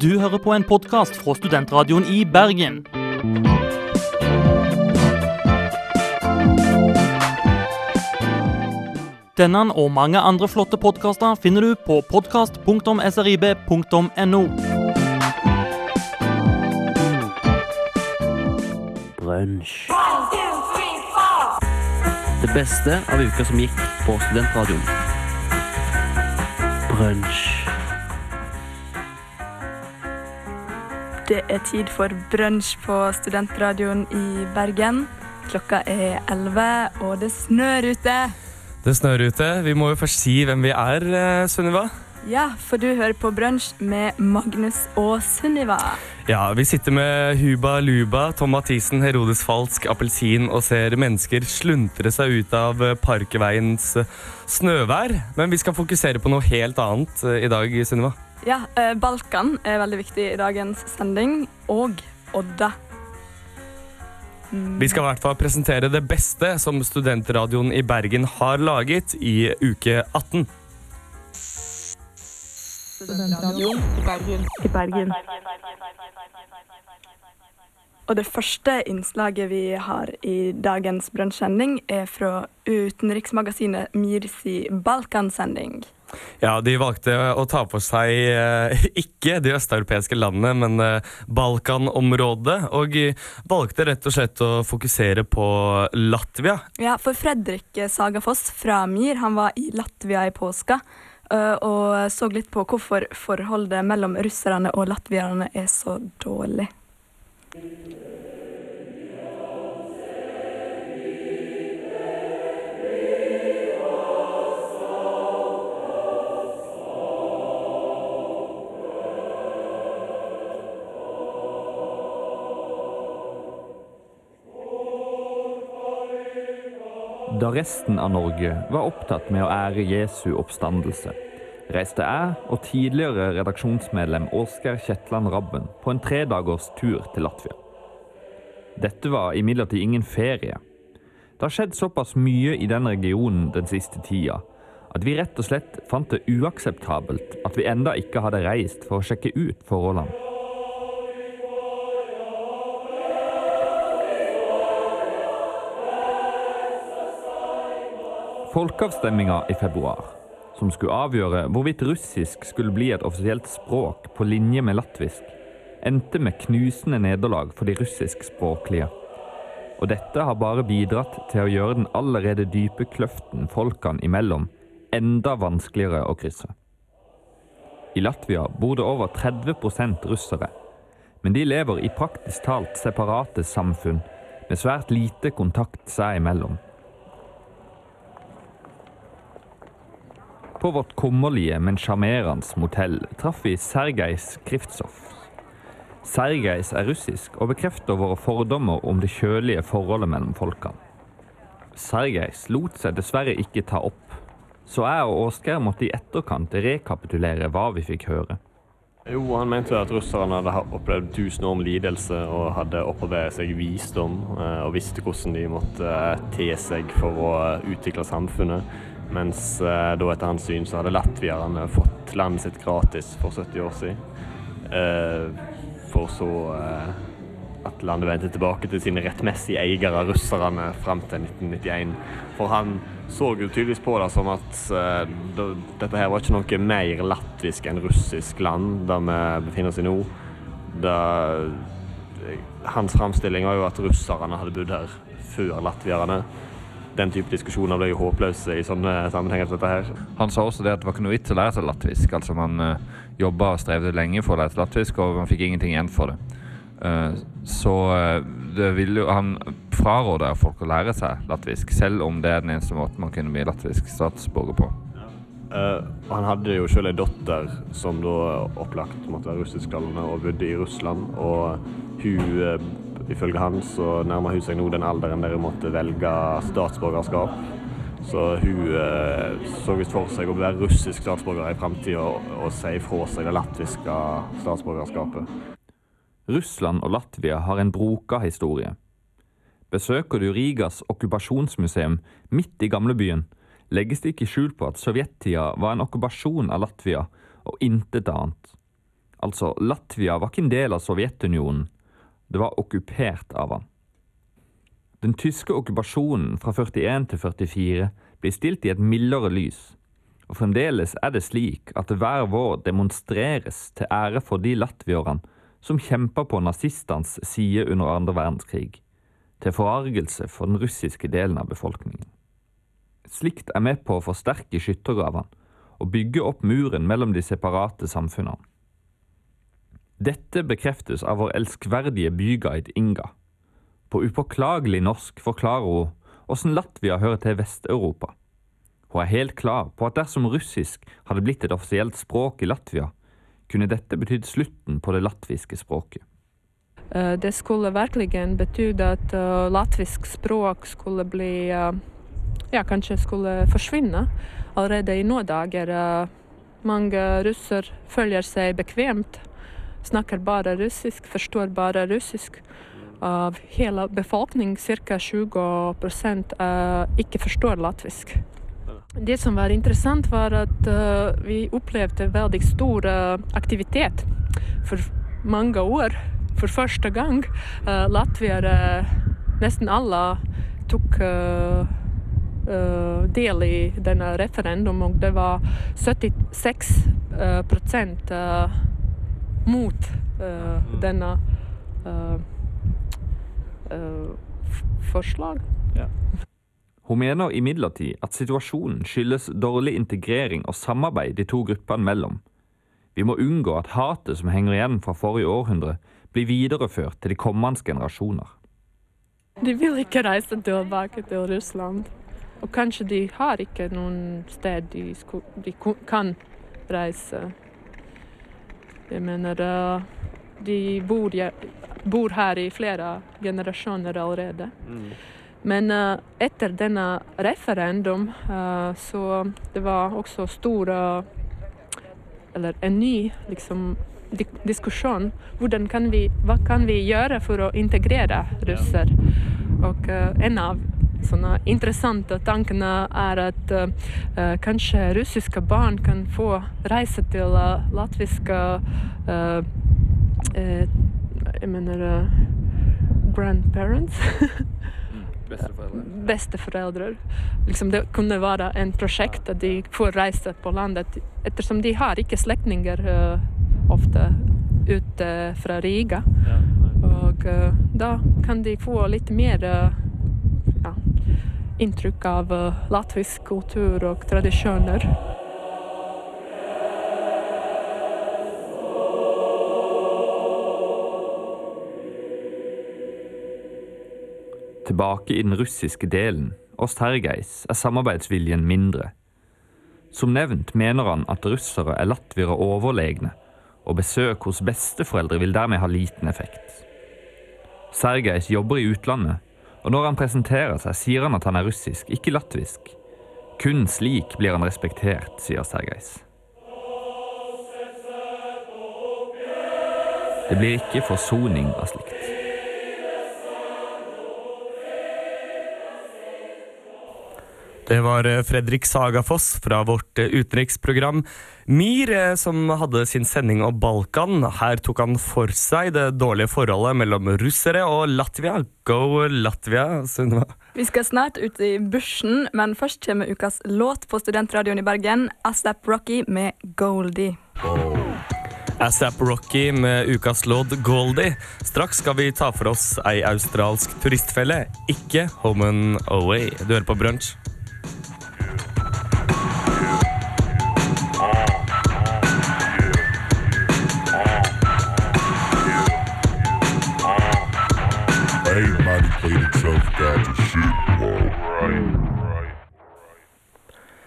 Du hører på en podkast fra Studentradioen i Bergen. Denne og mange andre flotte podkaster finner du på podkast.srib.no. Brunsj. Det beste av uka som gikk på studentradioen. Brunsj. Det er tid for brunsj på studentradioen i Bergen. Klokka er 11, og det snør ute. Det snør ute. Vi må jo først si hvem vi er, eh, Sunniva. Ja, for du hører på brunsj med Magnus og Sunniva. Ja, vi sitter med Huba Luba, Tom Mathisen, Herodes Falsk, Appelsin og ser mennesker sluntre seg ut av parkeveiens Parkveiens snøvær. Men vi skal fokusere på noe helt annet eh, i dag, Sunniva. Ja, eh, Balkan er veldig viktig i dagens sending, og Odda. Vi skal i hvert fall presentere det beste som studentradioen i Bergen har laget i uke 18. i Bergen. Og det første innslaget vi har i dagens Brønnsending, er fra utenriksmagasinet Mirsi Balkansending. Ja, De valgte å ta for seg eh, ikke de østeuropeiske landene, men eh, Balkanområdet. Og valgte rett og slett å fokusere på Latvia. Ja, for Fredrik Sagafoss fra MIR han var i Latvia i påska. øh, Og så litt på hvorfor forholdet mellom russerne og latvierne er så dårlig. Da resten av Norge var opptatt med å ære Jesu oppstandelse, reiste jeg og tidligere redaksjonsmedlem Åsgeir Kjetland Rabben på en tredagers tur til Latvia. Dette var imidlertid ingen ferie. Det har skjedd såpass mye i den regionen den siste tida at vi rett og slett fant det uakseptabelt at vi enda ikke hadde reist for å sjekke ut forholdene. Folkeavstemminga i februar, som skulle avgjøre hvorvidt russisk skulle bli et offisielt språk på linje med latvisk, endte med knusende nederlag for de russiskspråklige. Og dette har bare bidratt til å gjøre den allerede dype kløften folkene imellom enda vanskeligere å krysse. I Latvia bor det over 30 russere, men de lever i praktisk talt separate samfunn med svært lite kontakt seg imellom. På vårt kummerlige, men sjarmerende motell traff vi Sergej Skriftsov. Sergej er russisk og bekrefter våre fordommer om det kjølige forholdet mellom folkene. Sergej lot seg dessverre ikke ta opp, så jeg og Åsgeir måtte i etterkant rekapitulere hva vi fikk høre. Jo, han mente at russerne hadde opplevd tusen år med lidelse og hadde opparbeidet seg visdom eh, og visste hvordan de måtte eh, te seg for å utvikle samfunnet. Mens eh, da etter hans syn så hadde latvierne fått landet sitt gratis for 70 år siden. Eh, for så eh, at landet vendte tilbake til sine rettmessige eiere, russerne, fram til 1991. For han så jo tydeligvis på det som at dette her var ikke noe mer latvisk enn russisk land, der vi befinner oss i nå. Da, hans framstilling var jo at russerne hadde bodd her før latvierne. Den type diskusjoner ble jo håpløse i sånne sammenhenger som dette her. Han sa også det at det var ikke noe vits å lære seg latvisk. Altså Man uh, jobba og strevde lenge for å lære seg latvisk, og man fikk ingenting igjen for det. Uh, så eh, det vil jo, han fraråder folk å lære seg latvisk, selv om det er den eneste måten man kunne bli latvisk statsborger på. Uh, han hadde jo selv en datter som da opplagt måtte være russisktalende og bodde i Russland. Og hun, eh, ifølge han, så nærmer hun seg nå den alderen der hun måtte velge statsborgerskap. Så hun eh, så visst for seg å være russisk statsborger i framtida og, og si fra seg det latviske statsborgerskapet. Russland og Latvia har en broka historie. Besøker du Rigas okkupasjonsmuseum midt i gamlebyen, legges det ikke skjul på at sovjettida var en okkupasjon av Latvia og intet annet. Altså, Latvia var ikke en del av Sovjetunionen, det var okkupert av han. Den tyske okkupasjonen fra 41 til 44 blir stilt i et mildere lys, og fremdeles er det slik at hver vår demonstreres til ære for de latvierne som kjempa på nazistenes side under andre verdenskrig, til forargelse for den russiske delen av befolkningen. Slikt er med på å forsterke skyttergravene og bygge opp muren mellom de separate samfunnene. Dette bekreftes av vår elskverdige byguide Inga. På upåklagelig norsk forklarer hun hvordan Latvia hører til Vest-Europa. Hun er helt klar på at dersom russisk hadde blitt et offisielt språk i Latvia, kunne dette betydd slutten på det latviske språket. Eh, Det skulle virkelig betydd at eh, latvisk språk skulle bli eh, Ja, kanskje skulle forsvinne. Allerede i nå dager mange russer føler seg bekvemt. Snakker bare russisk, forstår bare russisk. Av hele befolkningen, ca. 20% eh, ikke forstår latvisk. Det som var interessant, var at eh, vi opplevde veldig stor eh, aktivitet for mange år. For første gang. Uh, latviere, nesten alle, tok del i denne referendum, og det var 76 eh, prosent eh, mot eh, denne eh, eh, forslag. Hun mener imidlertid at situasjonen skyldes dårlig integrering og samarbeid de to gruppene mellom. Vi må unngå at hatet som henger igjen fra forrige århundre, blir videreført til de kommende generasjoner. De vil ikke reise tilbake til Russland. Og kanskje de har ikke noen sted de, de kan reise. Jeg mener eh, De bor, bor her i flere generasjoner allerede. Men uh, etter denne referendum uh, så det var også stor eh, Eller en ny liksom, di diskusjon. Kan vi, hva kan vi gjøre for å integrere russer? Og uh, en av sånne interessante tankene er at uh, kanskje russiske barn kan få reise til uh, latviske uh, eh, Jeg mener eh, grandparents. Besteforeldre. Liksom det kunne være en prosjekt at de får reise på landet, ettersom de har ikke slektninger eh, ofte ute fra Riga. Og eh, da kan de få litt mer eh, ja, inntrykk av eh, latvisk kultur og tradisjoner. Tilbake i den russiske delen, Ostergeis, er samarbeidsviljen mindre. Som nevnt mener han at russere er latviere overlegne, og besøk hos besteforeldre vil dermed ha liten effekt. Sergeis jobber i utlandet, og når han presenterer seg, sier han at han er russisk, ikke latvisk. Kun slik blir han respektert, sier Sergejs. Det blir ikke forsoning av slikt. Det var eh, Fredrik Sagafoss fra vårt eh, utenriksprogram MIR eh, som hadde sin sending om Balkan. Her tok han for seg det dårlige forholdet mellom russere og Latvia. Go Latvia, Sunniva. Vi skal snart ut i bushen, men først kommer ukas låt på Studentradioen i Bergen, ASAP Rocky med Goldie. ASAP Rocky med ukas låt Goldie. Straks skal vi ta for oss ei australsk turistfelle, ikke Home and Away. Du hører på Brunsj.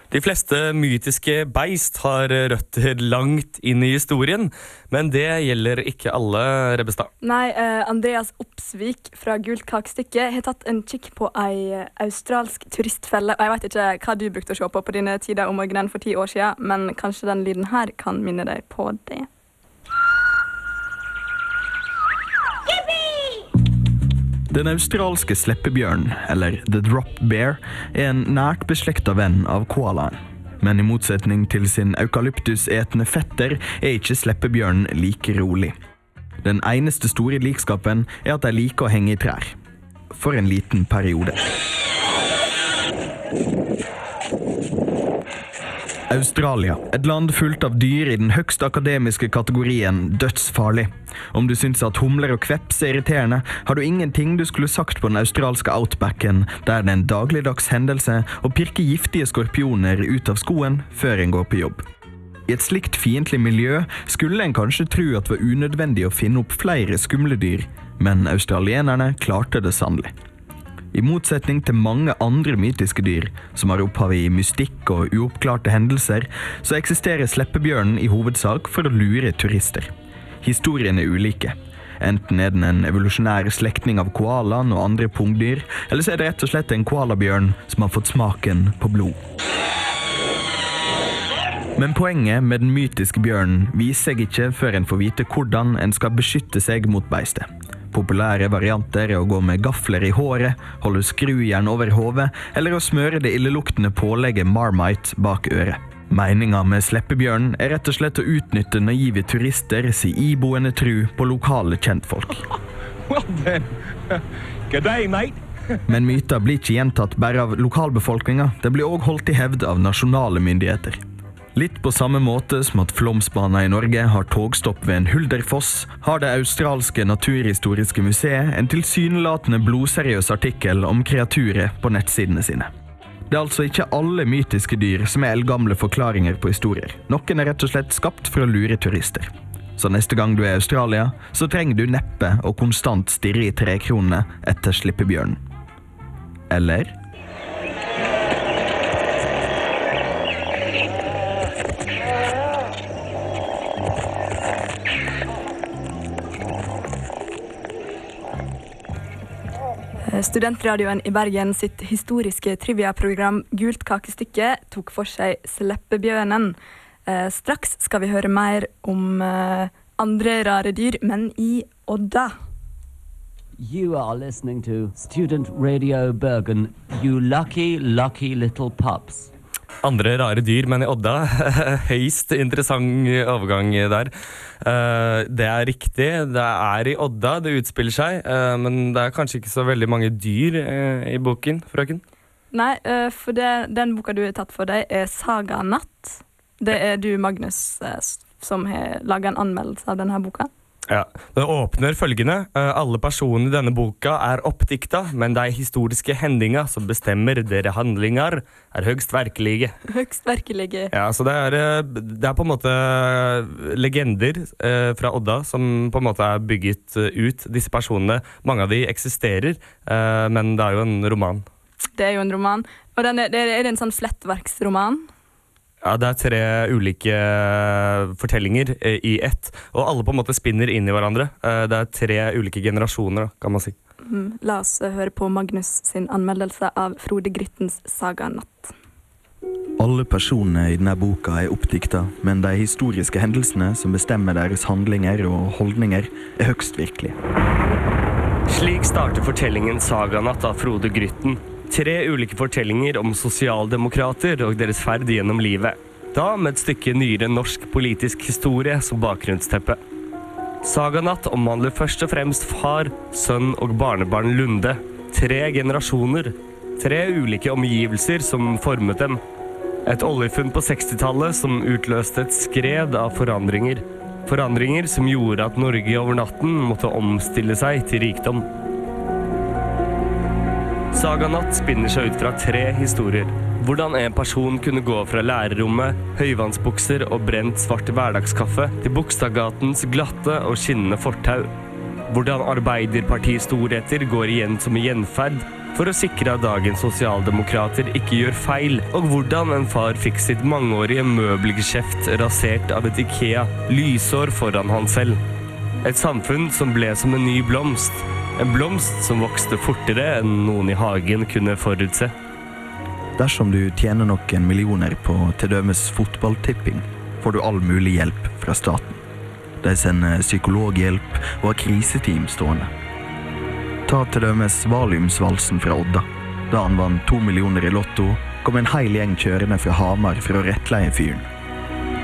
De fleste mytiske beist har røtter langt inn i historien, men det gjelder ikke alle, Rebbestad. Nei, uh, Andreas Opsvik fra Gult kakestykke har tatt en kikk på ei australsk turistfelle. Og jeg vet ikke hva du brukte å se på på dine tider om morgenen for ti år siden, men kanskje den lyden her kan minne deg på det. Den australske sleppebjørnen, eller the drop bear, er en nært beslekta venn av koalaen. Men i motsetning til sin eukalyptusetende fetter er ikke sleppebjørnen like rolig. Den eneste store likskapen er at de liker å henge i trær. For en liten periode. Australia, et land fullt av dyr i den høgst akademiske kategorien dødsfarlig. Om du syns at humler og kveps er irriterende, har du ingenting du skulle sagt på den australske outbacken, der det er en dagligdags hendelse å pirke giftige skorpioner ut av skoen før en går på jobb. I et slikt fiendtlig miljø skulle en kanskje tro at det var unødvendig å finne opp flere skumle dyr, men australienerne klarte det sannelig. I motsetning til mange andre mytiske dyr, som har opphav i mystikk og uoppklarte hendelser, så eksisterer sleppebjørnen i hovedsak for å lure turister. Historiene er ulike. Enten er den en evolusjonær slektning av koalaen og andre pungdyr, eller så er det rett og slett en koalabjørn som har fått smaken på blod. Men poenget med den mytiske bjørnen viser seg ikke før en får vite hvordan en skal beskytte seg mot beistet. Populære varianter er å gå med gafler i håret, holde skrujern over hodet, eller å smøre det illeluktende pålegget Marmite bak øret. Meninga med sleppebjørnen er rett og slett å utnytte naive turister si iboende tru på lokale kjentfolk. Men myter blir ikke gjentatt bare av lokalbefolkninga, det blir òg holdt i hevd av nasjonale myndigheter. Litt på samme måte som at Flåmsbana i Norge har togstopp ved en Hulderfoss, har det australske naturhistoriske museet en tilsynelatende blodseriøs artikkel om kreaturet på nettsidene sine. Det er altså ikke alle mytiske dyr som er eldgamle forklaringer på historier. Noen er rett og slett skapt for å lure turister. Så neste gang du er i Australia, så trenger du neppe å konstant stirre i trekronene etter slippebjørnen. Eller? Studentradioen i Bergen sitt historiske triviaprogram Gult kakestykke tok for seg Sleppebjørnen. Eh, straks skal vi høre mer om eh, andre rare dyr, men i Odda. You are listening to Student Radio Bergen, you lucky, lucky little pups. Andre rare dyr, men i Odda. Høyst interessant overgang der. Eh, det er riktig. Det er i Odda det utspiller seg, eh, men det er kanskje ikke så veldig mange dyr eh, i boken, frøken? Nei, for det, den boka du har tatt for deg, er Saga Natt. Det er du, Magnus, som har laga en anmeldelse av denne boka. Ja. Det åpner følgende. Eh, Alle personene i denne boka er oppdikta, men de historiske hendinga som bestemmer dere handlinger, er høgst virkelige. Høgst virkelige. Ja, så det er, eh, det er på en måte legender eh, fra Odda som på en måte er bygget ut. Disse personene, mange av de eksisterer, men det er jo en roman. Det er jo en roman. Og den er, det er det en sånn flettverksroman? Ja, det er tre ulike eh, fortellinger eh, i ett, og alle på en måte spinner inn i hverandre. Eh, det er tre ulike generasjoner, kan man si. Mm, La oss høre på Magnus sin anmeldelse av Frode Gryttens Saga Natt. Alle personene i denne boka er oppdikta, men de historiske hendelsene som bestemmer deres handlinger og holdninger, er høgst virkelige. Slik starter fortellingen Saganatt av Frode Grytten. Tre ulike fortellinger om sosialdemokrater og deres ferd gjennom livet. Da med et stykke nyere norsk politisk historie som bakgrunnsteppe. Saganatt omhandler først og fremst far, sønn og barnebarn Lunde. Tre generasjoner. Tre ulike omgivelser som formet dem. Et oljefunn på 60-tallet som utløste et skred av forandringer. Forandringer som gjorde at Norge over natten måtte omstille seg til rikdom. Saganatt spinner seg ut fra tre historier. Hvordan en person kunne gå fra lærerrommet, høyvannsbukser og brent svart hverdagskaffe til Bogstadgatens glatte og skinnende fortau. Hvordan Arbeiderpartistorheter går igjen som gjenferd for å sikre at dagens sosialdemokrater ikke gjør feil, og hvordan en far fikk sitt mangeårige møbelgeskjeft rasert av et Ikea lysår foran han selv. Et samfunn som ble som en ny blomst. En blomst som vokste fortere enn noen i hagen kunne forutse. Dersom du tjener noen millioner på t.d. fotballtipping, får du all mulig hjelp fra staten. De sender psykologhjelp og har kriseteam stående. Ta t.d. valiumsvalsen fra Odda. Da han vant to millioner i Lotto, kom en hel gjeng kjørende fra Hamar for å rettleie fyren.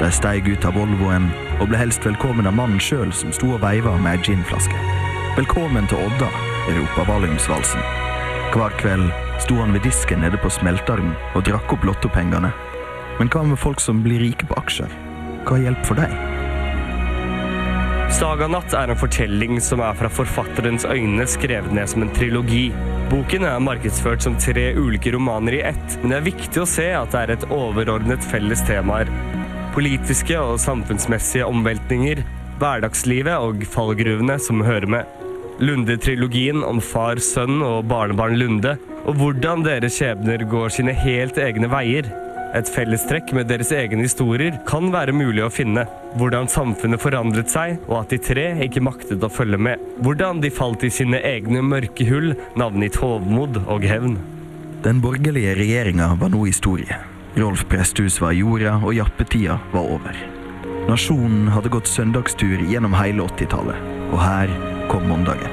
De steig ut av Volvoen og ble helst velkommen av mannen sjøl som sto og veiva med ei ginflaske. Velkommen til Odda, ropa Valiumsvalsen. Hver kveld sto han ved disken nede på smelteren og drakk opp lottopengene. Men hva med folk som blir rike på aksjer? Hva er hjelp for deg? Saganatt er en fortelling som er fra forfatterens øyne skrevet ned som en trilogi. Boken er markedsført som tre ulike romaner i ett, men det er viktig å se at det er et overordnet felles temaer. Politiske og samfunnsmessige omveltninger, hverdagslivet og fallgruvene som hører med. Lunde-trilogien om far, sønn og barnebarn Lunde, og hvordan deres skjebner går sine helt egne veier. Et fellestrekk med deres egne historier kan være mulig å finne. Hvordan samfunnet forandret seg, og at de tre ikke maktet å følge med. Hvordan de falt i sine egne mørke hull, navngitt hovmod og hevn. Den borgerlige regjeringa var nå historie. Rolf Presthus var jorda, og jappetida var over. Nasjonen hadde gått søndagstur gjennom hele 80-tallet, og her kom mandagen.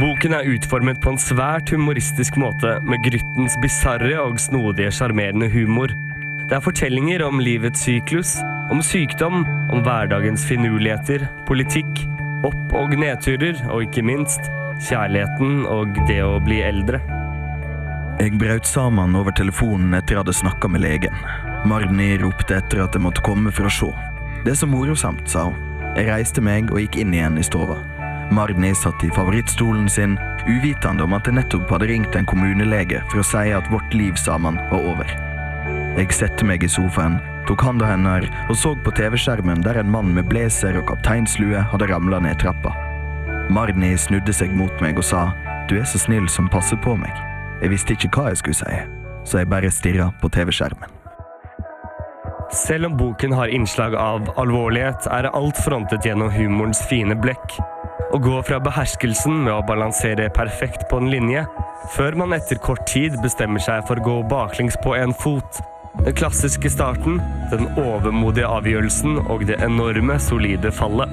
Boken er utformet på en svært humoristisk måte, med Gryttens bisarre og snodige, sjarmerende humor. Det er fortellinger om livets syklus, om sykdom, om hverdagens finurligheter, politikk, opp- og nedturer, og ikke minst kjærligheten og det å bli eldre. Jeg brøt sammen over telefonen etter jeg hadde snakka med legen. Marni ropte etter at jeg måtte komme for å se. Det er så morosamt, sa hun. Jeg reiste meg og gikk inn igjen i stova. Marni satt i favorittstolen sin, uvitende om at jeg nettopp hadde ringt en kommunelege for å si at vårt liv sammen var over. Jeg satte meg i sofaen, tok handa hennes og så på TV-skjermen der en mann med blazer og kapteinslue hadde ramla ned trappa. Marni snudde seg mot meg og sa du er så snill som passer på meg. Jeg visste ikke hva jeg skulle si, så jeg bare stirra på TV-skjermen. Selv om boken har innslag av alvorlighet, er alt frontet gjennom humorens fine blekk. Å gå fra beherskelsen med å balansere perfekt på en linje, før man etter kort tid bestemmer seg for å gå baklengs på en fot. Den klassiske starten, den overmodige avgjørelsen og det enorme, solide fallet.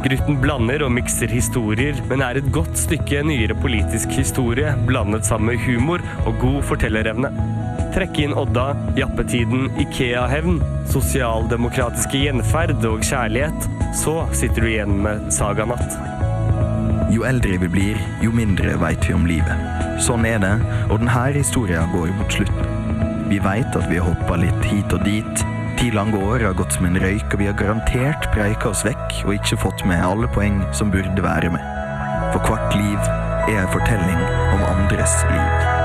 Grytten blander og mikser historier, men er et godt stykke nyere politisk historie blandet sammen med humor og god fortellerevne. Trekke inn Odda, jappetiden, Ikea-hevn, sosialdemokratiske gjenferd og kjærlighet. Så sitter du igjen med Saganatt. Jo eldre vi blir, jo mindre veit vi om livet. Sånn er det, og denne historien går mot slutten. Vi veit at vi har hoppa litt hit og dit. Ti lange år har gått som en røyk, og vi har garantert preika oss vekk og ikke fått med alle poeng som burde være med. For hvert liv er en fortelling om andres liv.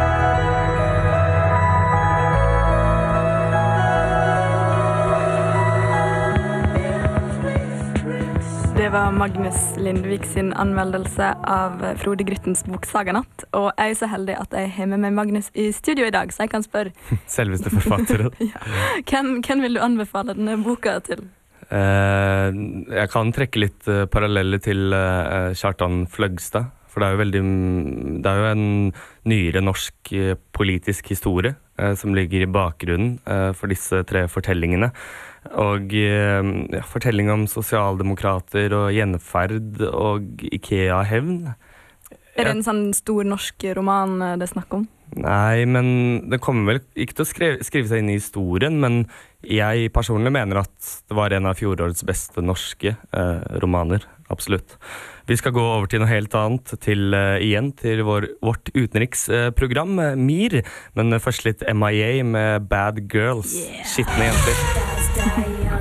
Det var Magnus Lindvik sin anmeldelse av Frode Gryttens bok 'Saganatt'. Og jeg er så heldig at jeg har med meg Magnus i studio i dag, så jeg kan spørre Selveste forfatteren. hvem, hvem vil du anbefale denne boka til? Eh, jeg kan trekke litt eh, paralleller til eh, Kjartan Fløgstad. For det er jo veldig Det er jo en nyere norsk eh, politisk historie som ligger i bakgrunnen for disse tre fortellingene. Og eh, ja, fortelling om sosialdemokrater og gjenferd og Ikea-hevn. Er det en sånn stor norsk roman eh, det er snakk om? Nei, men det kommer vel ikke til å skrive, skrive seg inn i historien, men jeg personlig mener at det var en av fjorårets beste norske eh, romaner. Absolutt. Vi skal gå over til noe helt annet, til, uh, igjen til vår, vårt utenriksprogram, uh, MIR. Men først litt MIA med Bad Girls. Skitne jenter.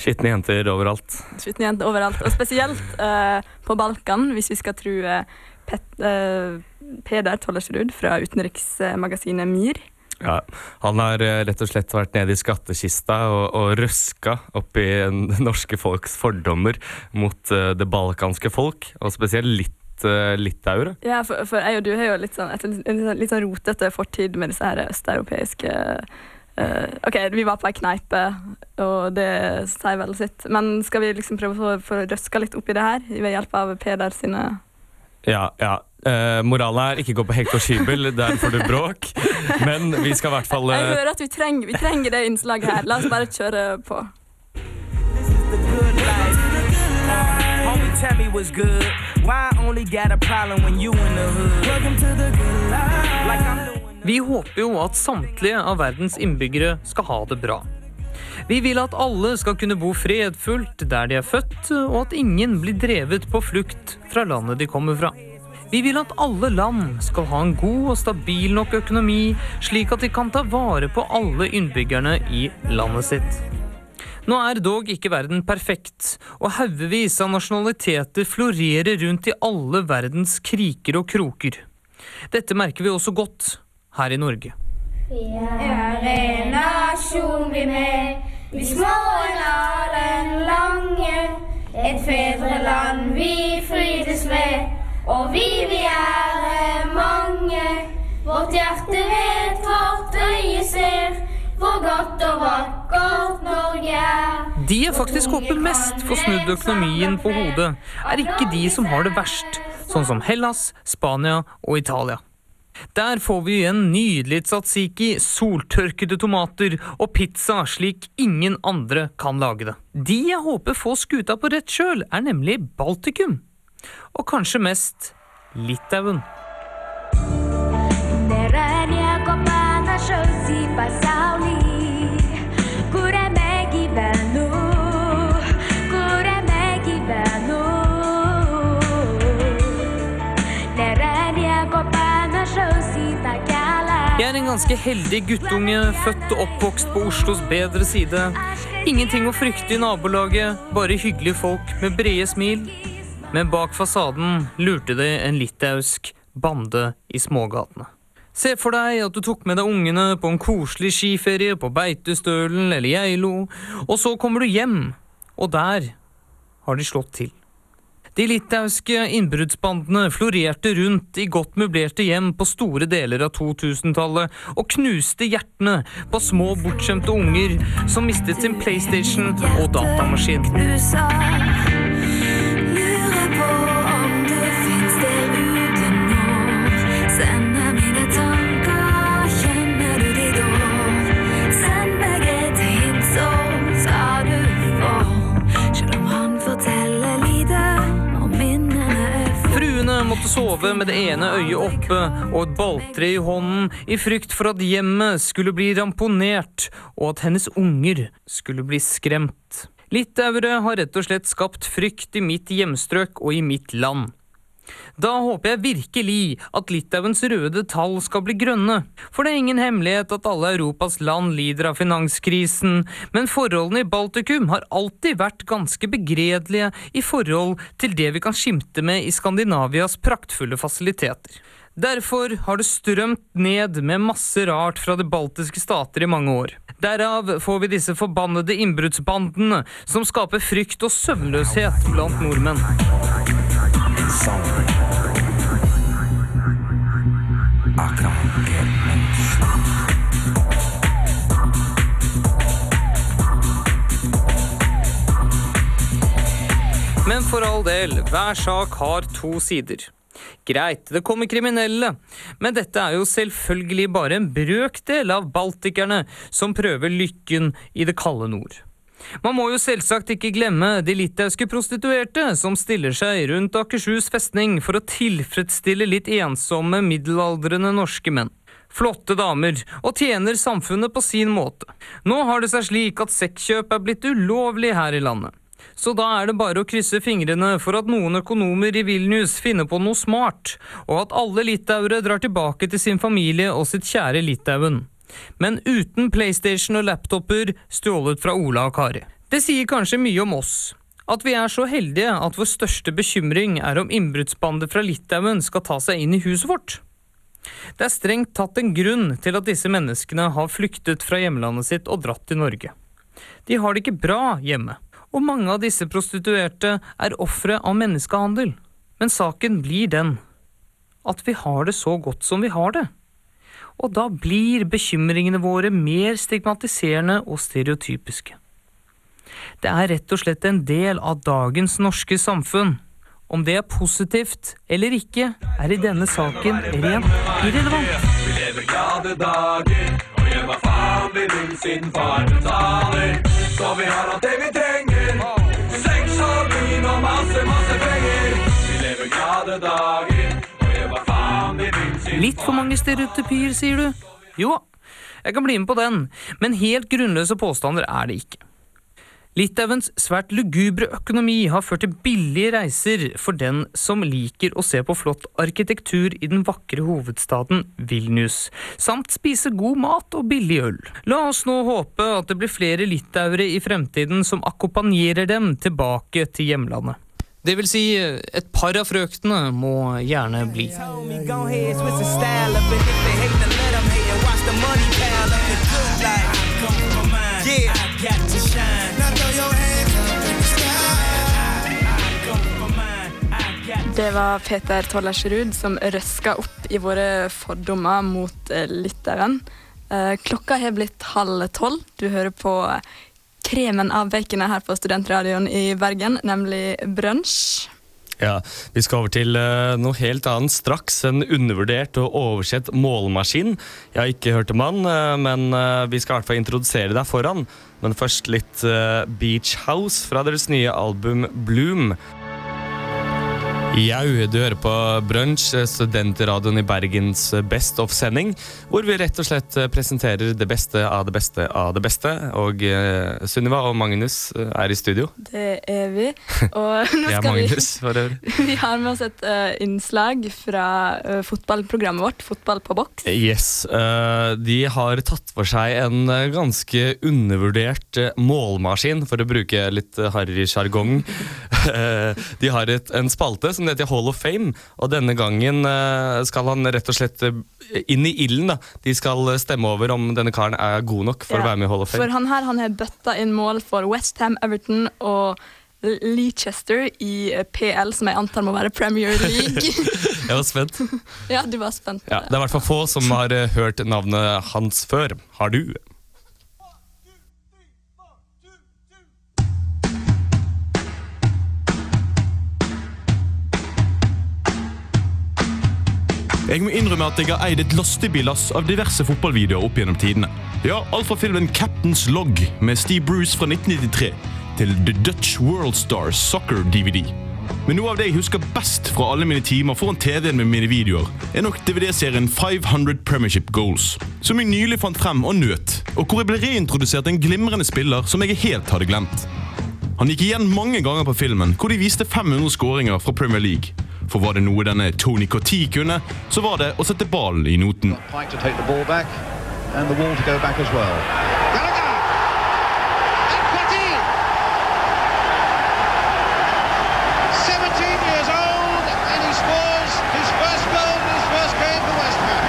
Skitne jenter overalt. Skitne jenter overalt. Og spesielt uh, på Balkan, hvis vi skal tro eh, Pet, eh, Peder Tollersrud fra utenriksmagasinet MIR. Ja, Han har eh, rett og slett vært nede i skattkista og, og røska opp i det norske folks fordommer mot eh, det balkanske folk, og spesielt litt uh, litauere. Ja, for, for jeg og du har jo litt sånn, et, en litt sånn rotete fortid med disse her østeuropeiske uh, OK, vi var på ei kneipe, og det sier vel sitt. Men skal vi liksom prøve å få røska litt opp i det her ved hjelp av Peder sine Ja, ja. Eh, moralen er ikke gå på Hector og skybel, der får du bråk. Men vi skal i hvert fall Jeg eh, hører at vi trenger, vi trenger det innslaget her. La oss bare kjøre på. good life. Uh, homie, tell me what's good. Why I only got a problem when you in the hood? Welcome to the good life. Like I'm doing. Vi håper jo at samtlige av verdens innbyggere skal ha det bra. Vi vil at alle skal kunne bo fredfullt der de er født, og at ingen blir drevet på flukt fra landet de kommer fra. Vi vil at alle land skal ha en god og stabil nok økonomi, slik at de kan ta vare på alle innbyggerne i landet sitt. Nå er dog ikke verden perfekt, og haugevis av nasjonaliteter florerer rundt i alle verdens kriker og kroker. Dette merker vi også godt her i Norge. Vi er en nasjon, vi med. Vi små en den lange. Et fedreland vi frydes. Og vi, vi er mange. Vårt hjerte vet, vårt øye ser. Hvor godt og vakkert Norge er. De jeg faktisk håper mest får snudd økonomien på hodet, er ikke de som har det verst, sånn som Hellas, Spania og Italia. Der får vi igjen nydelig tzatziki, soltørkede tomater og pizza slik ingen andre kan lage det. De jeg håper får skuta på rett kjøl, er nemlig Baltikum. Og kanskje mest Litauen. Jeg er en ganske heldig guttunge, født og oppvokst på Oslos bedre side. Ingenting å frykte i nabolaget, bare hyggelige folk med brede smil. Men bak fasaden lurte det en litauisk bande i smågatene. Se for deg at du tok med deg ungene på en koselig skiferie på Beitostølen eller Geilo, og så kommer du hjem, og der har de slått til. De litauiske innbruddsbandene florerte rundt i godt møblerte hjem på store deler av 2000-tallet og knuste hjertene på små, bortskjemte unger som mistet sin PlayStation og datamaskin. Sove med det ene øyet oppe og et balltre i hånden i frykt for at hjemmet skulle bli ramponert og at hennes unger skulle bli skremt. Litauere har rett og slett skapt frykt i mitt hjemstrøk og i mitt land. Da håper jeg virkelig at Litauens røde tall skal bli grønne, for det er ingen hemmelighet at alle Europas land lider av finanskrisen, men forholdene i Baltikum har alltid vært ganske begredelige i forhold til det vi kan skimte med i Skandinavias praktfulle fasiliteter. Derfor har det strømt ned med masse rart fra de baltiske stater i mange år. Derav får vi disse forbannede innbruddsbandene som skaper frykt og søvnløshet blant nordmenn. Men for all del, hver sak har to sider. Greit, det kommer kriminelle, men dette er jo selvfølgelig bare en brøkdel av baltikerne som prøver lykken i det kalde nord. Man må jo selvsagt ikke glemme de litauiske prostituerte som stiller seg rundt Akershus festning for å tilfredsstille litt ensomme middelaldrende norske menn. Flotte damer, og tjener samfunnet på sin måte. Nå har det seg slik at sexkjøp er blitt ulovlig her i landet. Så da er det bare å krysse fingrene for at noen økonomer i Vilnius finner på noe smart, og at alle litauere drar tilbake til sin familie og sitt kjære Litauen. Men uten PlayStation og laptoper stjålet fra Ola og Kari. Det sier kanskje mye om oss. At vi er så heldige at vår største bekymring er om innbruddsbandet fra Litauen skal ta seg inn i huset vårt. Det er strengt tatt en grunn til at disse menneskene har flyktet fra hjemlandet sitt og dratt til Norge. De har det ikke bra hjemme, og mange av disse prostituerte er ofre av menneskehandel. Men saken blir den at vi har det så godt som vi har det. Og da blir bekymringene våre mer stigmatiserende og stereotypiske. Det er rett og slett en del av dagens norske samfunn. Om det er positivt eller ikke, er i denne saken rent irrelevant. Vi lever glade dager og gjør hva faen vi vil siden far betaler. Så vi har alt det vi trenger. og vin og masse, masse penger. Vi lever glade dager Litt for mange stereotypier, sier du? Jo, jeg kan bli med på den, men helt grunnløse påstander er det ikke. Litauens svært lugubre økonomi har ført til billige reiser for den som liker å se på flott arkitektur i den vakre hovedstaden Vilnius, samt spise god mat og billig øl. La oss nå håpe at det blir flere litauere i fremtiden som akkompagnerer dem tilbake til hjemlandet. Det vil si, et par av frøktene må gjerne bli. Det var Peter Tollersrud som røska opp i våre fordommer mot lytteren. Eh, klokka har blitt halv tolv. Du hører på kremen av baconet her på Studentradioen i Bergen, nemlig Brunsj. Ja, Vi skal over til eh, noe helt annet straks. En undervurdert og oversett målmaskin. Jeg har ikke hørt om han, eh, men eh, vi skal i hvert fall introdusere deg foran. Men først litt Beach House fra deres nye album Bloom. Jau, du hører på Brunch, studentradioen i Bergens Best of-sending, hvor vi rett og slett presenterer det beste av det beste av det beste. Og uh, Sunniva og Magnus eh, er i studio. Det er vi. Og nå skal vi Magnus, øvrig. Vi har med oss et uh, innslag fra uh, fotballprogrammet vårt, Fotball på boks. Yes, De har tatt for seg en ganske undervurdert målmaskin, for å bruke litt uh, harry sjargong. De har et, en spalte som heter Hall of Fame, og denne gangen eh, skal han rett og slett eh, inn i ilden. da. De skal eh, stemme over om denne karen er god nok for Ja, å være med i Hall of Fame. For han her han har bøtta inn mål for Westham, Everton og Leicester i PL, som jeg antar må være Premier League. Jeg var spent. ja, du var spent. Ja, det. er i hvert fall få som har hørt navnet hans før. Har du? Jeg må innrømme at jeg har eid et lastebillass av diverse fotballvideoer opp gjennom tidene. Ja, Alt fra filmen Captain's Log med Steve Bruce fra 1993 til The Dutch World Stars Soccer DVD. Men noe av det jeg husker best fra alle mine timer foran TV-en med mine videoer, er nok DVD-serien 500 Premiership Goals, som jeg nylig fant frem og nøt, og hvor jeg ble reintrodusert en glimrende spiller som jeg helt hadde glemt. Han gikk igjen mange ganger på filmen, hvor de viste 500 skåringer fra Premier League. For var det noe denne Tony Cotty kunne, så var det å sette ballen i noten. Pike to take the ball back and the wall to go back as well. Gallagher! And Cottee! 17 years old and he scores his first goal in his first game for West Ham.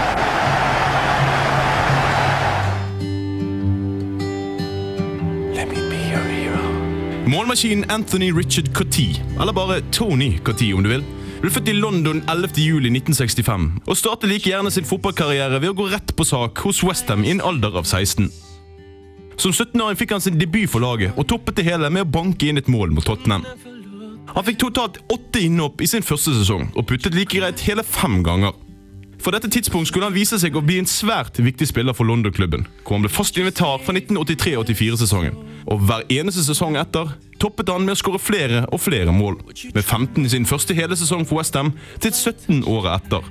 Målmaskinen Anthony Richard Cotty, eller bare Tony Cotty om du vil, ble født i London 11. juli 1965 og startet like gjerne sin fotballkarriere ved å gå rett på sak hos Westham i en alder av 16. Som 17-åring fikk han sin debut for laget og toppet det hele med å banke inn et mål mot Tottenham. Han fikk totalt åtte innhopp i sin første sesong og puttet like greit hele fem ganger. For dette tidspunkt skulle han vise seg å bli en svært viktig spiller for London-klubben, hvor han ble fast invitar fra 1983-84-sesongen. Og hver eneste sesong etter toppet han med å skåre flere og flere mål, med 15 i sin første hele sesong for Westham til 17 året etter.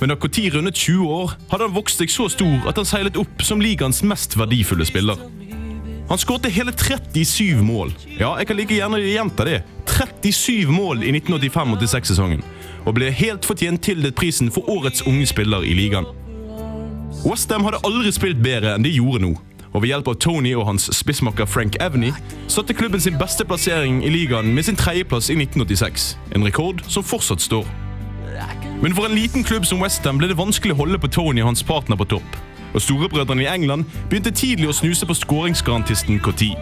Men da Coty rundet 20 år, hadde han vokst seg så stor at han seilet opp som ligaens mest verdifulle spiller. Han skårte hele 37 mål. Ja, jeg kan like gjerne gjenta det. 37 mål i 1985-86-sesongen. Og ble helt fortjent tildelt prisen for årets unge spiller i ligaen. Westham hadde aldri spilt bedre enn de gjorde nå. Og ved hjelp av Tony og hans spissmakker Frank Evney satte klubben sin beste plassering i ligaen med sin tredjeplass i 1986. En rekord som fortsatt står. Men for en liten klubb som Westham ble det vanskelig å holde på Tony og hans partner på topp. Og storebrødrene i England begynte tidlig å snuse på skåringsgarantisten Cotty.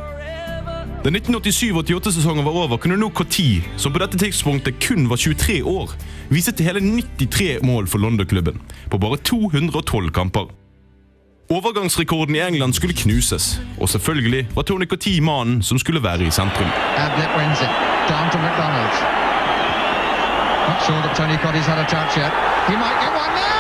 Da 1987-88-sesongen var over, kunne nå Cotty, som på dette tidspunktet kun var 23 år, vise til hele 93 mål for London-klubben på bare 212 kamper. Overgangsrekorden i England skulle knuses, og selvfølgelig var Tony Cotty mannen som skulle være i sentrum. Sure Tony Cotty's had a touch yet. He might get one now!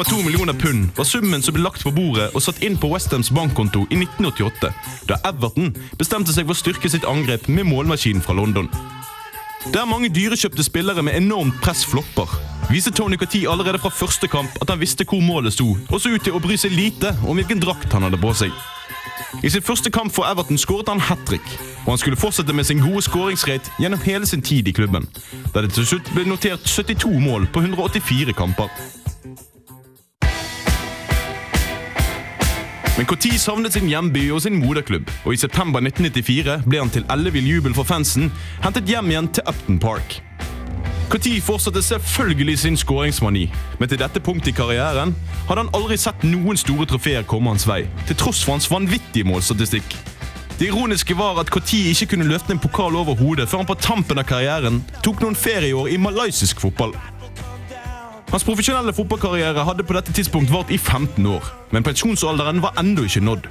1,2 millioner pund var summen som ble lagt på bordet og satt inn på Westhams bankkonto i 1988, da Everton bestemte seg for å styrke sitt angrep med målmaskinen fra London. Der mange dyrekjøpte spillere med enormt press flopper, viste Tony Cati allerede fra første kamp at han visste hvor målet sto, og så ut til å bry seg lite om hvilken drakt han hadde på seg. I sin første kamp for Everton skåret han hat trick, og han skulle fortsette med sin gode skåringsrate gjennom hele sin tid i klubben, der det til slutt ble notert 72 mål på 184 kamper. Men Koti savnet sin hjemby og sin moderklubb, og i september 1994 ble han til ellevill jubel for fansen hentet hjem igjen til Upton Park. Koti fortsatte selvfølgelig sin skåringsmani, men til dette punktet i karrieren hadde han aldri sett noen store trofeer komme hans vei, til tross for hans vanvittige målstatistikk. Det ironiske var at Koti ikke kunne løfte en pokal over hodet før han på tampen av karrieren tok noen ferieår i malaysisk fotball. Hans profesjonelle fotballkarriere hadde på dette tidspunkt vart i 15 år, men pensjonsalderen var ennå ikke nådd.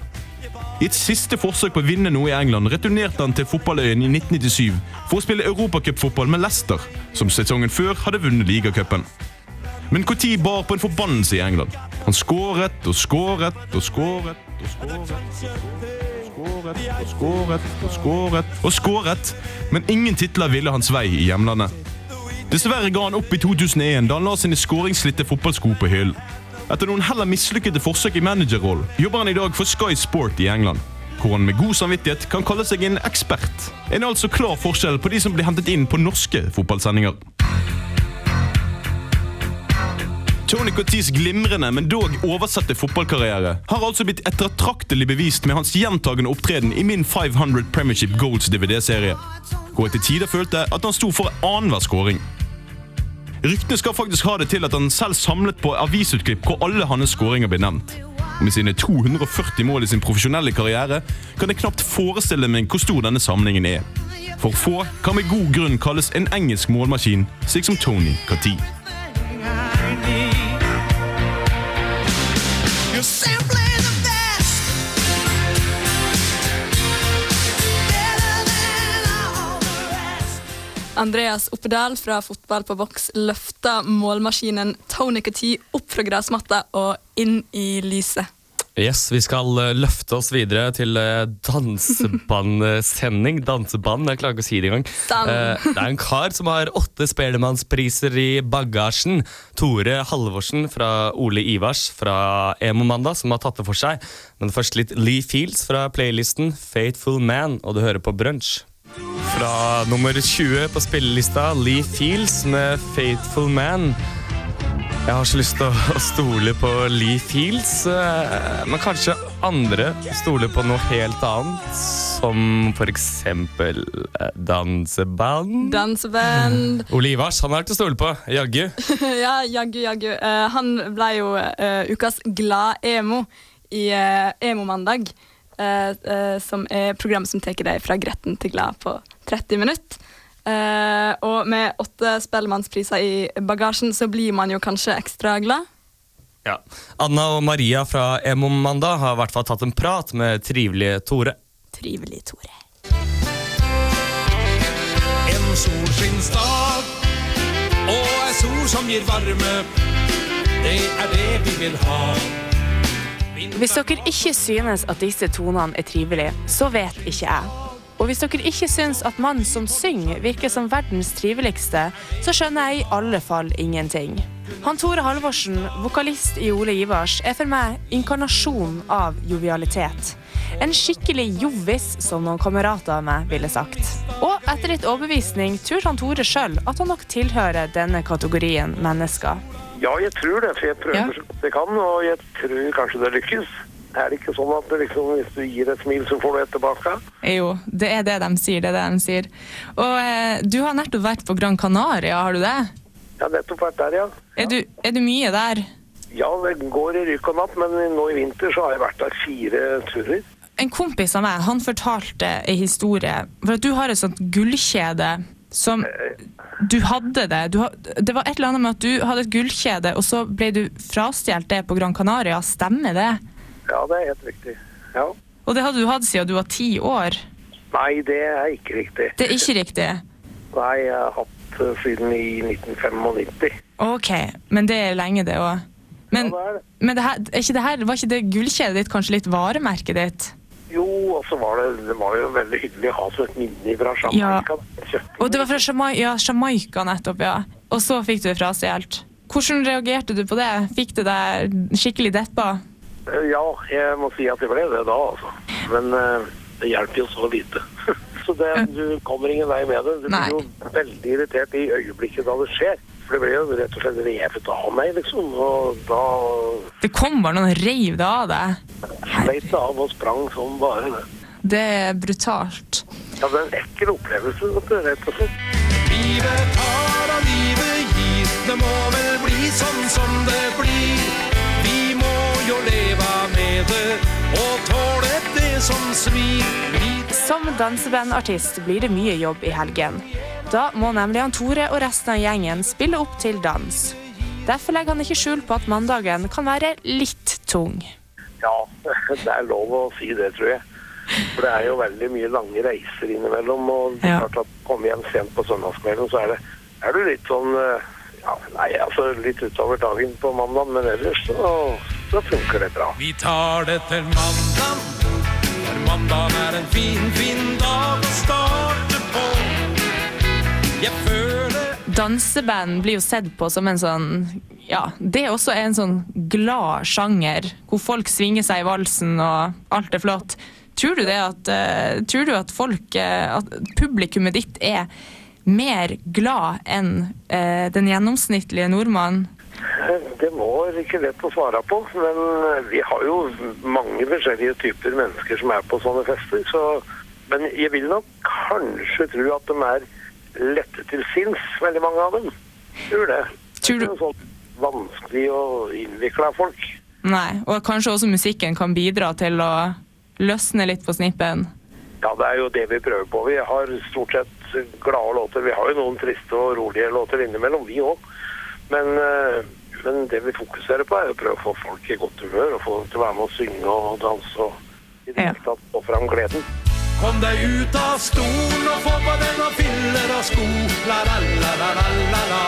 I et siste forsøk på å vinne noe i England returnerte han til fotballøyen i 1997 for å spille europacupfotball med Leicester, som sesongen før hadde vunnet ligacupen. Men Cottee bar på en forbannelse i England. Han skåret og skåret og skåret og skåret. Skåret og skåret og skåret og skåret, men ingen titler ville hans vei i hjemlandet. Dessverre ga han opp i 2001 da han la sine skåringsslitte fotballsko på hyllen. Etter noen heller mislykkede forsøk i managerrollen jobber han i dag for Sky Sport i England. Hvor han med god samvittighet kan kalle seg en ekspert. En altså klar forskjell på de som blir hentet inn på norske fotballsendinger. Tony Cottees glimrende, men dog oversette fotballkarriere har altså blitt ettertraktelig bevist med hans gjentagende opptreden i min 500 Premiership Goals DVD-serie, hvor jeg til tider følte at han sto for annenhver skåring. Ryktene skal faktisk ha det til at han selv samlet på avisutklipp hvor alle hans skåringer ble nevnt. Og med sine 240 mål i sin profesjonelle karriere kan jeg knapt forestille meg hvor stor denne samlingen er. For få kan med god grunn kalles en engelsk målmaskin, slik som Tony Cottee. Andreas Oppedal fra Fotball på boks løfta målmaskinen Tony Cottee opp fra gressmatta og inn i lyset. Yes, Vi skal eh, løfte oss videre til eh, dansebandsending. Danseband, jeg klarer ikke å si det engang. Eh, det er en kar som har åtte Spellemannspriser i bagasjen. Tore Halvorsen fra Ole Ivars fra Emo-mandag, som har tatt det for seg. Men først litt Lee Fields fra playlisten Faithful Man, og du hører på Brunch. Fra nummer 20 på spillelista, Lee Fields med Faithful Man. Jeg har så lyst til å, stole på Lee Fields, eh, men kanskje andre stoler på noe helt annet. Som for eksempel eh, danseband. Danseband. Ole Ivars, han er til å stole på. Jaggu. ja, jaggu, jaggu. Uh, han ble jo uh, ukas glad-emo i uh, Emo-mandag. Eh, eh, som er programmet som tar deg fra gretten til glad på 30 minutter. Eh, og med åtte Spellemannspriser i bagasjen, så blir man jo kanskje ekstra glad. Ja. Anna og Maria fra Emo-mandag har i hvert fall tatt en prat med trivelige Tore. Trivelig, Tore. En solskinnsdag og ei sol som gir varme. Det er det vi vil ha. Hvis dere ikke synes at disse tonene er trivelige, så vet ikke jeg. Og hvis dere ikke syns at mannen som synger, virker som verdens triveligste, så skjønner jeg i alle fall ingenting. Han Tore Halvorsen, vokalist i Ole Ivars, er for meg inkarnasjon av jovialitet. En skikkelig jovis, som noen kamerater av meg ville sagt. Og etter litt overbevisning tror han Tore sjøl at han nok tilhører denne kategorien mennesker. Ja, jeg tror det, for jeg prøver Ja. så godt jeg kan, og jeg tror kanskje det lykkes. Er det ikke sånn at det liksom, hvis du gir et smil, så får du et tilbake? Jo, det er det de sier. det er det de sier. Og eh, du har nettopp vært på Gran Canaria, har du det? Jeg har nettopp vært der, ja. Er du, er du mye der? Ja, det går i rykk og napp, men nå i vinter så har jeg vært der fire turer. En kompis av meg han fortalte en historie. For at du har et sånt gullkjede som Du hadde det. Du, det var et eller annet med at du hadde et gullkjede, og så ble du frastjålet det på Gran Canaria. Stemmer det? Ja, det er helt riktig. Ja. Og det hadde du hatt siden du var ti år. Nei, det er ikke riktig. Det er ikke riktig. Nei, jeg har hatt det siden i 1995. Ok, men det er lenge, det òg. Men, men det her, er ikke det her, var ikke det gullkjedet ditt kanskje litt varemerket ditt? Jo, og så var det, det var jo veldig hyggelig å ha som et minne fra Jamaica. Ja. Og det var fra Jamai ja, Jamaica nettopp, ja. Og så fikk du det frastjålet. Hvordan reagerte du på det? Fikk det deg skikkelig deppa? Eh, Ja, jeg må si at det ble det da, altså. Men eh, det hjelper jo så lite. så det, du kommer ingen vei med det. Du blir jo veldig irritert i øyeblikket da det skjer. For det ble jo rett og slett revet av meg, liksom. Og da Det kom bare noen og reiv det av deg. sleit det av og sprang som bare det. Det er brutalt. Ja, det er en ekkel opplevelse, rett og slett. Livet tar og livet gir, det må vel bli sånn som det blir. Vi må jo leve med det og tåle det som svir. Vi Som dansebandartist blir det mye jobb i helgen. Da må nemlig han Tore og resten av gjengen spille opp til dans. Derfor legger han ikke skjul på at mandagen kan være litt tung. Ja, det er lov å si det, tror jeg. For det er jo veldig mye lange reiser innimellom. Og er klart at komme hjem sent på søndagskvelden, så er, det, er du litt sånn eh, ja, Nei, altså litt utover dagen på mandag, men ellers så, så funker det bra. Vi tar det til mandag, for mandag er en fin, fin dag å starte på. Jeg føler Danseband blir jo sett på som en sånn Ja, det er også en sånn glad sjanger, hvor folk svinger seg i valsen og alt er flott. Tror du det at, uh, tror du at folk uh, At publikummet ditt er mer glad enn uh, den gjennomsnittlige nordmann? Det var ikke lett å svare på, men vi har jo mange forskjellige typer mennesker som er på sånne fester. Så, men jeg vil nok kanskje tro at de er lette til sinns, veldig mange av dem. Tror det. Tror du? Det er sånn vanskelig å innvikle folk. Nei, og kanskje også musikken kan bidra til å løsne litt på snippen. Ja, det er jo det vi prøver på. Vi har stort sett glade låter. Vi har jo noen triste og rolige låter innimellom, vi òg. Men, eh, men det vi fokuserer på, er å prøve å få folk i godt humør og få dem til å være med og synge og danse og i det hele tatt få fram gleden. Kom deg ut av stolen og få på deg noen filler og sko. La, la, la, la, la, la, la.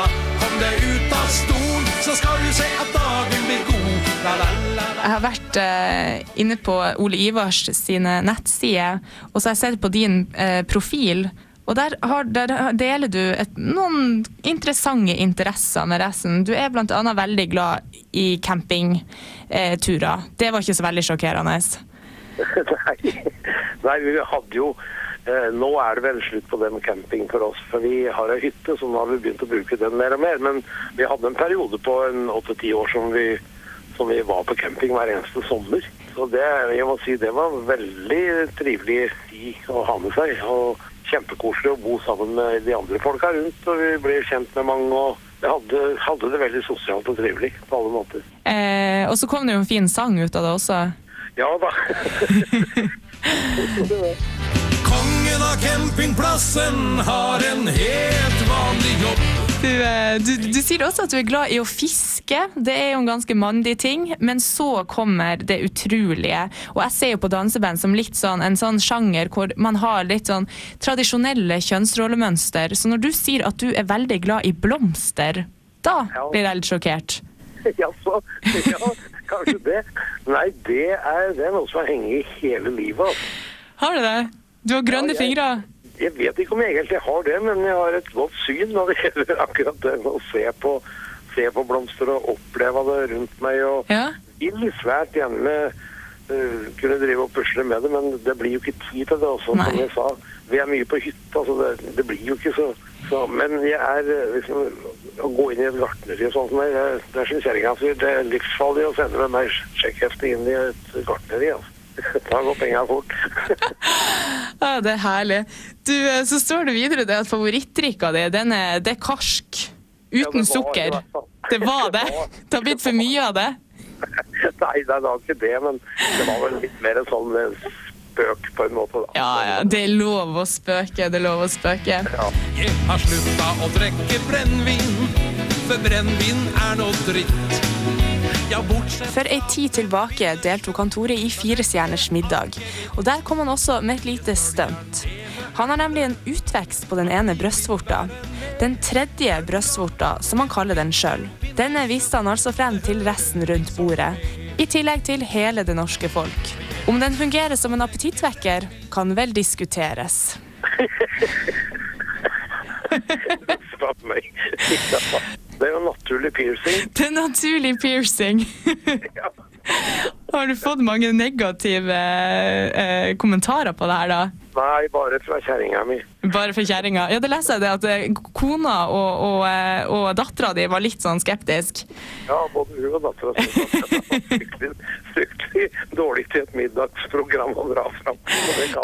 Kom deg ut av stolen, så skal du se at dagen blir god. La, la, la, la. Jeg har vært eh, inne på Ole Ivars sine nettsider, og så har jeg sett på din eh, profil. Og der, har, der deler du et, noen interessante interesser med resten. Du er annet veldig glad i campingturer. det var ikke så veldig sjokkerende. Nei. Nei, vi hadde jo eh, Nå er det vel slutt på den camping for oss, for vi har ei hytte, så nå har vi begynt å bruke den mer og mer. Men vi hadde en periode på en åtte-ti år som vi, som vi var på camping hver eneste sommer. Så det, jeg må si, det var veldig trivelig i å ha med seg. Og kjempekoselig å bo sammen med de andre folka rundt, og vi ble kjent med mange. og vi hadde, hadde det veldig sosialt og trivelig på alle måter. Eh, og så kom det jo en fin sang ut av det også. Ja da. Kongen av campingplassen har en helt vanlig jobb. Du, eh, du, du sier også at du er glad i å fiske. Det er jo en ganske mandig ting. Men så kommer det utrolige. Og jeg ser jo på danseband som litt sånn, en sånn sjanger hvor man har litt sånn tradisjonelle kjønnsrollemønster. Så når du sier at du er veldig glad i blomster, da blir jeg litt sjokkert. Ja, så, Ja, kanskje det. Nei, det er, det er noe som har hengt i hele livet. Altså. Har du det? Du har grønne fingre. Jeg vet ikke om jeg egentlig har det, men jeg har et godt syn når det gjelder akkurat det med å se på, se på blomster og oppleve det rundt meg. Og vil svært gjerne uh, kunne drive og pusle med det, men det blir jo ikke tid til det også, som jeg sa. Vi er mye på hytta, så det, det blir jo ikke så, så Men jeg er liksom Å gå inn i et gartneri og sånt, som det, det, det er som kjerringa sier, det er livsfarlig å sende med meg sjekkhefte inn i et gartneri. altså. Da går penga fort. Ja, det er herlig. Du, eh, så står det videre det at favorittdrikka di, den er, det er karsk. Uten sukker. Det var det. Det har blitt for mye av det. Nei, det var ikke det, men det var vel litt mer sånn eh, spøk på en måte. da. Ja, ja, det er lov å spøke. Det er lov å spøke. Jeg har slutta å drikke brennevin, for brennevin er noe dritt. Ja, For ei tid tilbake deltok han Tore i Firestjerners middag, og der kom han også med et lite stunt. Han har nemlig en utvekst på den ene brystvorta. Den tredje brystvorta, som han kaller den sjøl. Denne viste han altså frem til resten rundt bordet, i tillegg til hele det norske folk. Om den fungerer som en appetittvekker, kan vel diskuteres. Stopp meg. Det er jo naturlig piercing. Det er naturlig piercing. Har du fått mange negative eh, kommentarer på det her, da? Nei, bare fra kjerringa mi. Bare for kjerringa. Ja, det leser jeg det at eh, kona og, og, eh, og dattera di var litt sånn skeptisk. Ja, både hun og dattera var fryktelig, dårlig til et middagsprogram å dra fram.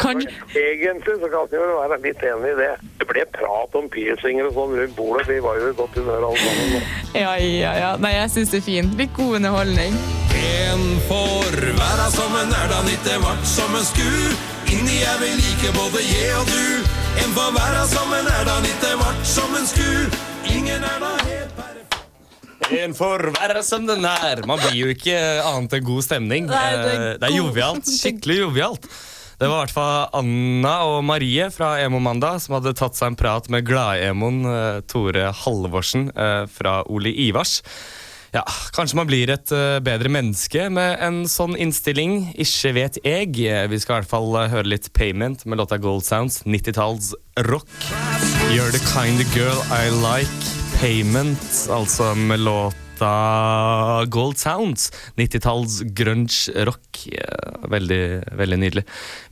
Kan Egentlig så kan vi jo være litt enig i det. Det ble prat om piercinger og sånn rundt bordet. Vi var jo i godt humør alle sammen. Ja, ja, ja. Nei, jeg syns det er fint. Litt god underholdning. En får være som en er da nitte vart som en sku. Inni er vi like både je og du. En får være som en er da nitte vart som en sku. Ingen er da helt En får være som den er. Man blir jo ikke annet enn god stemning. Nei, det er god. det er jovialt. Skikkelig jovialt. Det var i hvert fall Anna og Marie fra Emo Mandag som hadde tatt seg en prat med glad-emoen eh, Tore Halvorsen eh, fra Ole Ivars. Ja, Kanskje man blir et eh, bedre menneske med en sånn innstilling. Ikke vet jeg. Vi skal i hvert fall eh, høre litt Payment med låta Gold Sounds. 90-talls rock. You're the kind of girl I like. Payment, altså med låta Gold Sounds. 90-talls grunge rock. Eh, Veldig, veldig nydelig.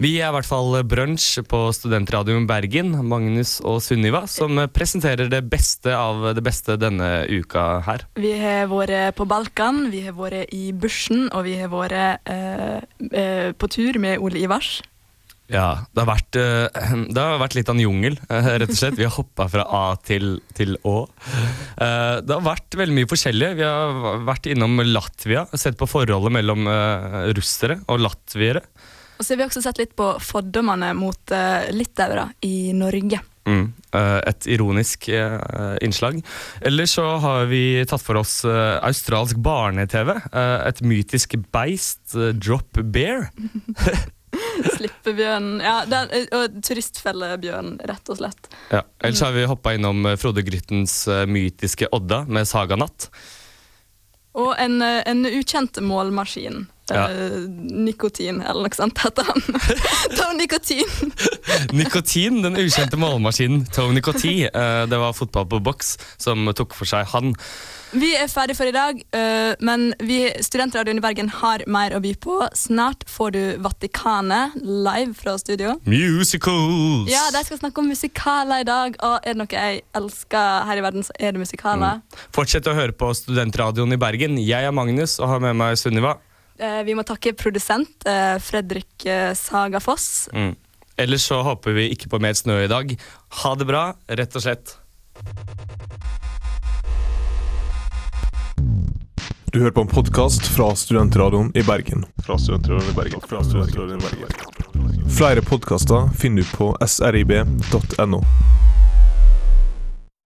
Vi er i hvert fall Brunch på Studentradioen Bergen, Magnus og Sunniva, som presenterer det beste av det beste denne uka her. Vi har vært på Balkan, vi har vært i bushen, og vi har vært eh, eh, på tur med Ole Ivars. Ja, det har vært, eh, det har vært litt av en jungel, eh, rett og slett. Vi har hoppa fra A til, til Å. Eh, Det har vært veldig mye forskjellig. Vi har vært innom Latvia, sett på forholdet mellom russere og latviere. Og så har vi også sett litt på fordommene mot litauere i Norge. Mm. Et ironisk innslag. Ellers så har vi tatt for oss australsk barne-TV. Et mytisk beist, Drop Bear. Slippebjørn ja, den, eh, og turistfellebjørn, rett og slett. Ja. Ellers har vi hoppa innom eh, Frode Gryttens eh, mytiske Odda med Saganatt. Og en, en ukjent målmaskin. Ja. Eh, nikotin, eller noe sånt heter han. Ta nikotin! Nikotin, den ukjente målmaskinen Tony Nikoti. eh, Det var fotball på boks som tok for seg han. Vi er ferdig for i dag, eh, men vi, Studentradioen i Bergen har mer å by på. Snart får du Vatikanet live fra studio. Musicals! Ja, De skal snakke om musikaler i dag, og er det noe jeg elsker her i verden, så er det musikaler. Fortsett å høre på Studentradioen i Bergen. Jeg er Magnus og har med meg Sunniva. Eh, vi må takke produsent eh, Fredrik eh, Saga Foss. Mm. Ellers så håper vi ikke på mer snø i dag. Ha det bra, rett og slett. Du hører på en podkast fra Studentradioen i Bergen. Fra Studentradioen i Bergen. Fra Studentradioen i Bergen. Flere podkaster finner du på srib.no.